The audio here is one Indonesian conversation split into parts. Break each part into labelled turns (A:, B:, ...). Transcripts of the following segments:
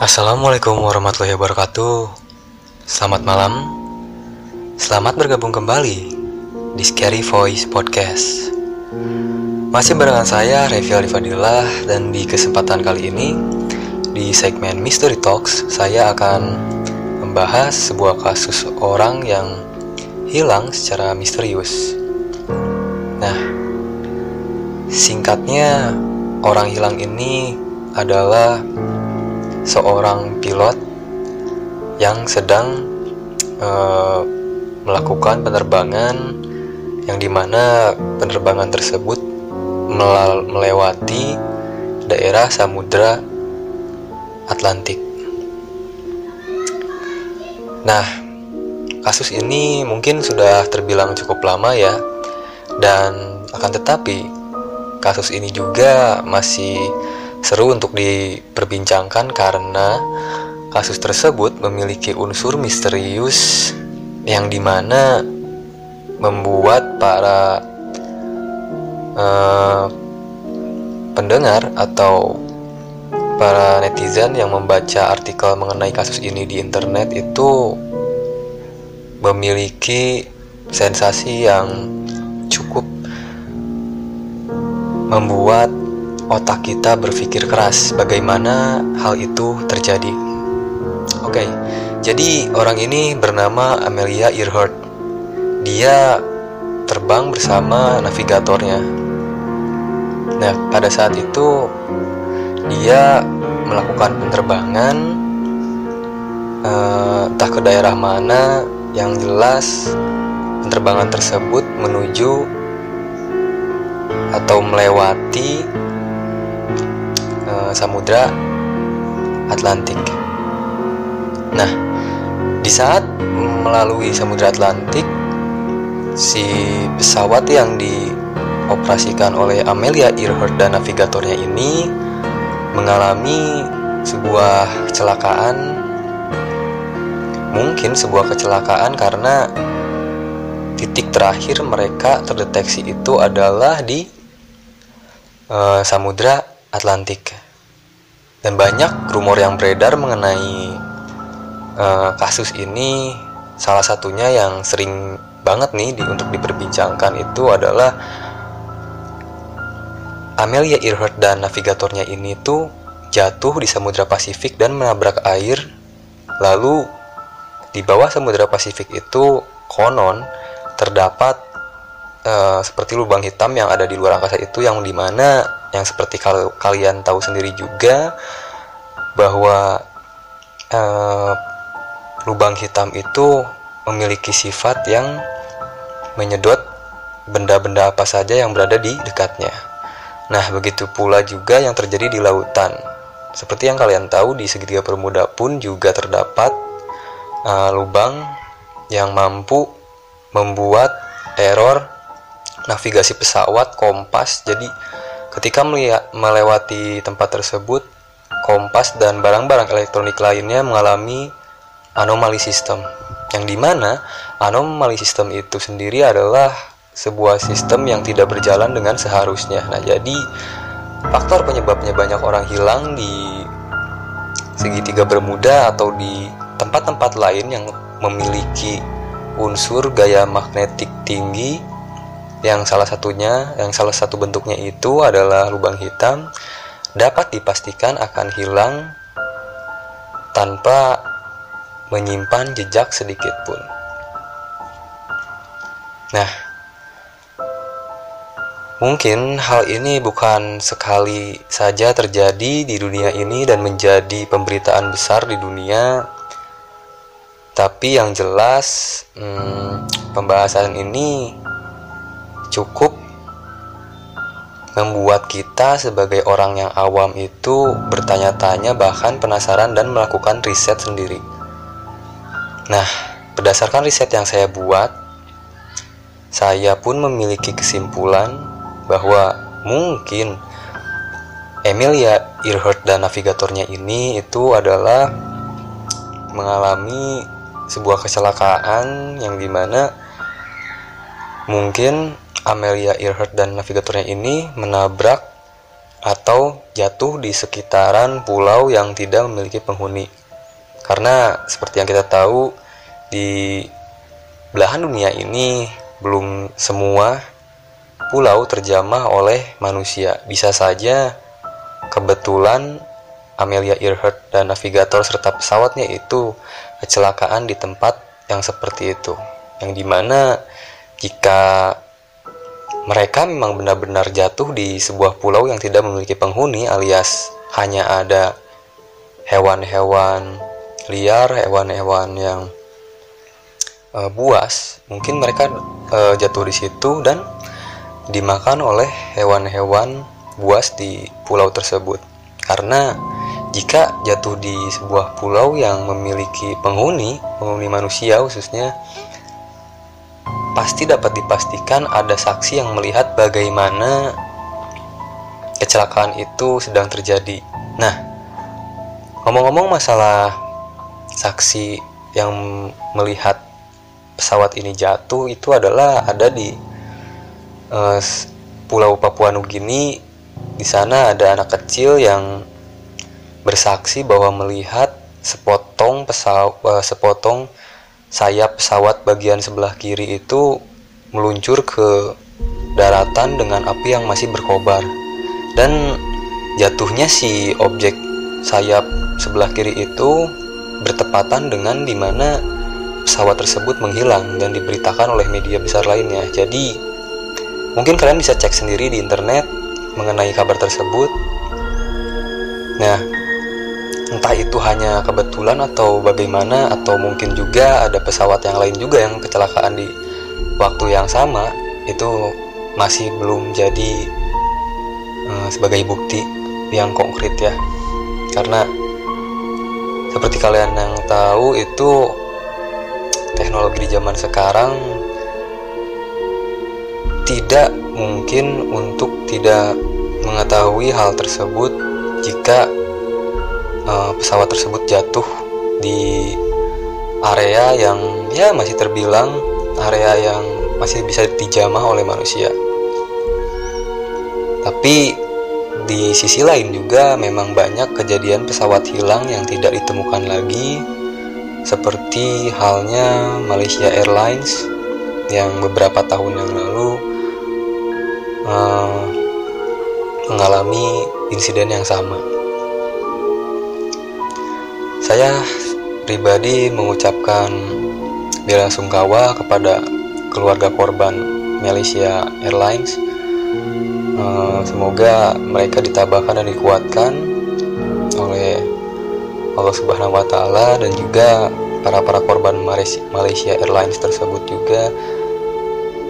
A: Assalamualaikum warahmatullahi wabarakatuh. Selamat malam. Selamat bergabung kembali di Scary Voice Podcast. Masih barengan saya, Revi Alifadillah Dan di kesempatan kali ini Di segmen Mystery Talks Saya akan membahas sebuah kasus orang yang hilang secara misterius. Nah, singkatnya orang hilang ini adalah seorang pilot yang sedang uh, melakukan penerbangan yang di mana penerbangan tersebut melewati daerah Samudra Atlantik. Nah, kasus ini mungkin sudah terbilang cukup lama ya, dan akan tetapi kasus ini juga masih seru untuk diperbincangkan karena kasus tersebut memiliki unsur misterius yang di mana membuat para uh, pendengar atau para netizen yang membaca artikel mengenai kasus ini di internet itu memiliki sensasi yang cukup membuat otak kita berpikir keras bagaimana hal itu terjadi. Oke, okay, jadi orang ini bernama Amelia Earhart. Dia terbang bersama navigatornya. Nah, pada saat itu dia melakukan penerbangan uh, entah ke daerah mana yang jelas penerbangan tersebut menuju atau melewati samudra Atlantik. Nah, di saat melalui samudra Atlantik, si pesawat yang dioperasikan oleh Amelia Earhart dan navigatornya ini mengalami sebuah kecelakaan. Mungkin sebuah kecelakaan karena titik terakhir mereka terdeteksi itu adalah di uh, Samudra Atlantik. Dan banyak rumor yang beredar mengenai uh, kasus ini. Salah satunya yang sering banget nih di, untuk diperbincangkan itu adalah Amelia Earhart dan navigatornya ini tuh jatuh di Samudra Pasifik dan menabrak air. Lalu di bawah Samudra Pasifik itu konon terdapat uh, seperti lubang hitam yang ada di luar angkasa itu yang di mana yang seperti kal kalian tahu sendiri juga bahwa uh, lubang hitam itu memiliki sifat yang menyedot benda-benda apa saja yang berada di dekatnya. Nah, begitu pula juga yang terjadi di lautan. Seperti yang kalian tahu, di segitiga Bermuda pun juga terdapat uh, lubang yang mampu membuat error navigasi pesawat kompas. Jadi, Ketika melewati tempat tersebut, kompas dan barang-barang elektronik lainnya mengalami anomali sistem. Yang di mana anomali sistem itu sendiri adalah sebuah sistem yang tidak berjalan dengan seharusnya. Nah, jadi faktor penyebabnya banyak orang hilang di segitiga Bermuda atau di tempat-tempat lain yang memiliki unsur gaya magnetik tinggi yang salah satunya, yang salah satu bentuknya itu adalah lubang hitam dapat dipastikan akan hilang tanpa menyimpan jejak sedikit pun. Nah, mungkin hal ini bukan sekali saja terjadi di dunia ini dan menjadi pemberitaan besar di dunia, tapi yang jelas hmm, pembahasan ini cukup membuat kita sebagai orang yang awam itu bertanya-tanya bahkan penasaran dan melakukan riset sendiri. Nah, berdasarkan riset yang saya buat, saya pun memiliki kesimpulan bahwa mungkin Emilia Earhart dan navigatornya ini itu adalah mengalami sebuah kecelakaan yang di mana mungkin Amelia Earhart dan navigatornya ini menabrak atau jatuh di sekitaran pulau yang tidak memiliki penghuni. Karena seperti yang kita tahu di belahan dunia ini belum semua pulau terjamah oleh manusia. Bisa saja kebetulan Amelia Earhart dan navigator serta pesawatnya itu kecelakaan di tempat yang seperti itu. Yang di mana jika mereka memang benar-benar jatuh di sebuah pulau yang tidak memiliki penghuni alias hanya ada hewan-hewan liar, hewan-hewan yang uh, buas, mungkin mereka uh, jatuh di situ dan dimakan oleh hewan-hewan buas di pulau tersebut. Karena jika jatuh di sebuah pulau yang memiliki penghuni, penghuni manusia khususnya, pasti dapat dipastikan ada saksi yang melihat bagaimana kecelakaan itu sedang terjadi. Nah, ngomong-ngomong masalah saksi yang melihat pesawat ini jatuh itu adalah ada di uh, Pulau Papua Nugini. Di sana ada anak kecil yang bersaksi bahwa melihat sepotong pesawat, uh, sepotong sayap pesawat bagian sebelah kiri itu meluncur ke daratan dengan api yang masih berkobar. Dan jatuhnya si objek sayap sebelah kiri itu bertepatan dengan di mana pesawat tersebut menghilang dan diberitakan oleh media besar lainnya. Jadi mungkin kalian bisa cek sendiri di internet mengenai kabar tersebut. Nah entah itu hanya kebetulan atau bagaimana atau mungkin juga ada pesawat yang lain juga yang kecelakaan di waktu yang sama itu masih belum jadi uh, sebagai bukti yang konkret ya. Karena seperti kalian yang tahu itu teknologi di zaman sekarang tidak mungkin untuk tidak mengetahui hal tersebut jika uh, pesawat tersebut jatuh di area yang ya masih terbilang area yang masih bisa dijamah oleh manusia. Tapi di sisi lain juga memang banyak kejadian pesawat hilang yang tidak ditemukan lagi seperti halnya Malaysia Airlines yang beberapa tahun yang lalu uh, mengalami insiden yang sama. Saya pribadi mengucapkan bela sungkawa kepada keluarga korban Malaysia Airlines. Eh, semoga mereka ditabahkan dan dikuatkan oleh Allah Subhanahu wa taala dan juga para para korban Malaysia Airlines tersebut juga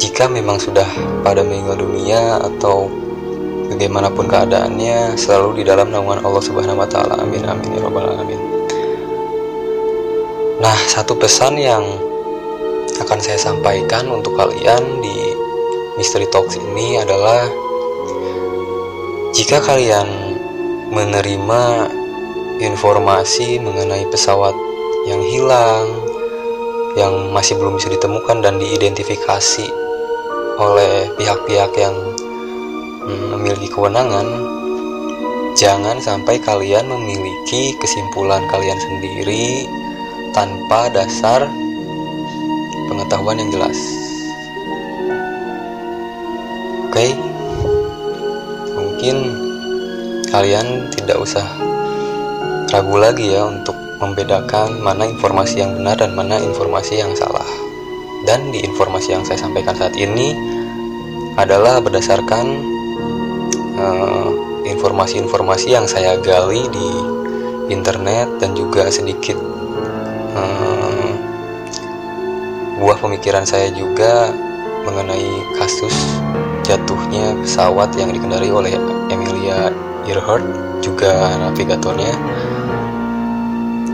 A: jika memang sudah pada meninggal dunia atau bagaimanapun keadaannya selalu di dalam naungan Allah Subhanahu wa taala. Amin amin ya rabbal alamin. Nah, satu pesan yang akan saya sampaikan untuk kalian di Mystery Talks ini adalah jika kalian menerima informasi mengenai pesawat yang hilang, yang masih belum bisa ditemukan dan diidentifikasi oleh pihak-pihak yang mm, memiliki kewenangan, jangan sampai kalian memiliki kesimpulan kalian sendiri tanpa dasar pengetahuan yang jelas. Oke, mungkin kalian tidak usah ragu lagi ya untuk membedakan mana informasi yang benar dan mana informasi yang salah. Dan di informasi yang saya sampaikan saat ini adalah berdasarkan eh, informasi-informasi uh, yang saya gali di internet dan juga sedikit hmm, buah pemikiran saya juga mengenai kasus jatuhnya pesawat yang dikendari oleh Emilia Earhart juga navigatornya.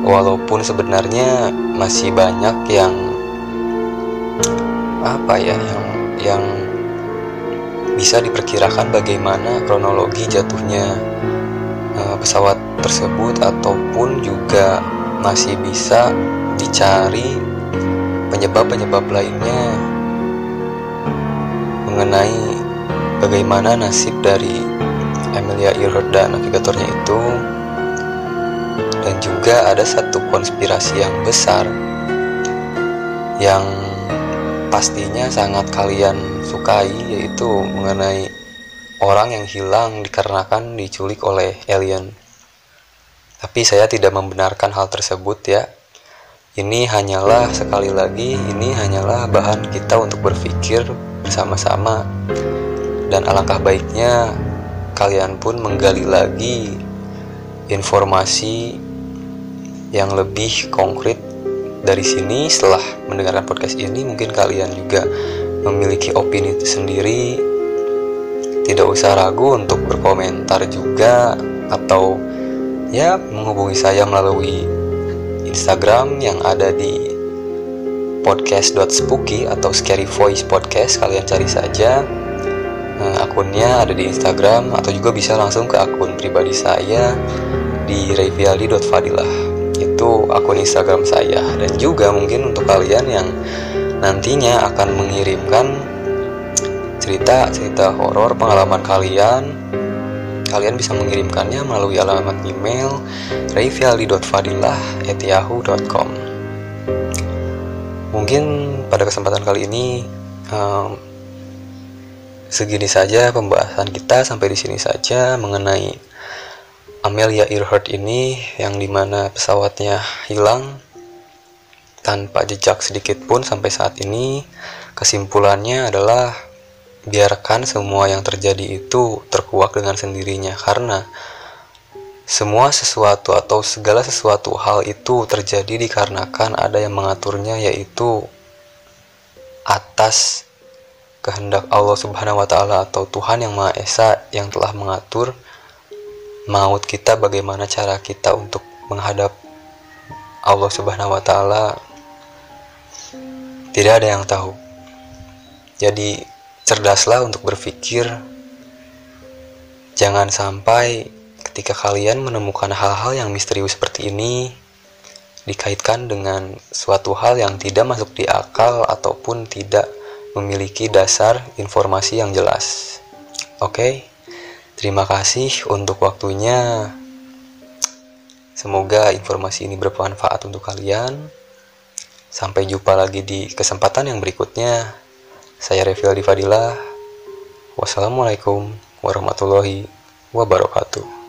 A: Walaupun sebenarnya masih banyak yang apa ya yang yang bisa diperkirakan bagaimana kronologi jatuhnya uh, pesawat tersebut ataupun juga masih bisa dicari penyebab-penyebab lainnya mengenai bagaimana nasib dari Amelia Earhart dan navigatornya itu dan juga ada satu konspirasi yang besar yang pastinya sangat kalian sukai yaitu mengenai orang yang hilang dikarenakan diculik oleh alien. Tapi saya tidak membenarkan hal tersebut ya. Ini hanyalah sekali lagi ini hanyalah bahan kita untuk berpikir bersama-sama. Dan alangkah baiknya kalian pun menggali lagi informasi yang lebih konkret dari sini setelah mendengarkan podcast ini mungkin kalian juga memiliki opini sendiri tidak usah ragu untuk berkomentar juga atau ya menghubungi saya melalui Instagram yang ada di podcast.spooky atau scary voice podcast. Kalian cari saja eh, akunnya ada di Instagram atau juga bisa langsung ke akun pribadi saya di reviali.fadilah itu akun Instagram saya. Dan juga mungkin untuk kalian yang nantinya akan mengirimkan cerita-cerita horor pengalaman kalian kalian bisa mengirimkannya melalui alamat email rayfialdi.fadilah@yahoo.com mungkin pada kesempatan kali ini um, segini saja pembahasan kita sampai di sini saja mengenai Amelia Earhart ini yang di mana pesawatnya hilang tanpa jejak sedikit pun sampai saat ini. Kesimpulannya adalah biarkan semua yang terjadi itu terkuak dengan sendirinya karena semua sesuatu atau segala sesuatu hal itu terjadi dikarenakan ada yang mengaturnya yaitu atas kehendak Allah Subhanahu wa taala atau Tuhan yang Maha Esa yang telah mengatur maut kita bagaimana cara kita untuk menghadap Allah Subhanahu wa taala tidak ada yang tahu. Jadi cerdaslah untuk berpikir jangan sampai ketika kalian menemukan hal-hal yang misterius seperti ini dikaitkan dengan suatu hal yang tidak masuk di akal ataupun tidak memiliki dasar informasi yang jelas. Oke? Okay? Terima kasih untuk waktunya. Semoga informasi ini bermanfaat untuk kalian. Sampai jumpa lagi di kesempatan yang berikutnya. Saya Revil Fadilah. Wassalamualaikum warahmatullahi wabarakatuh.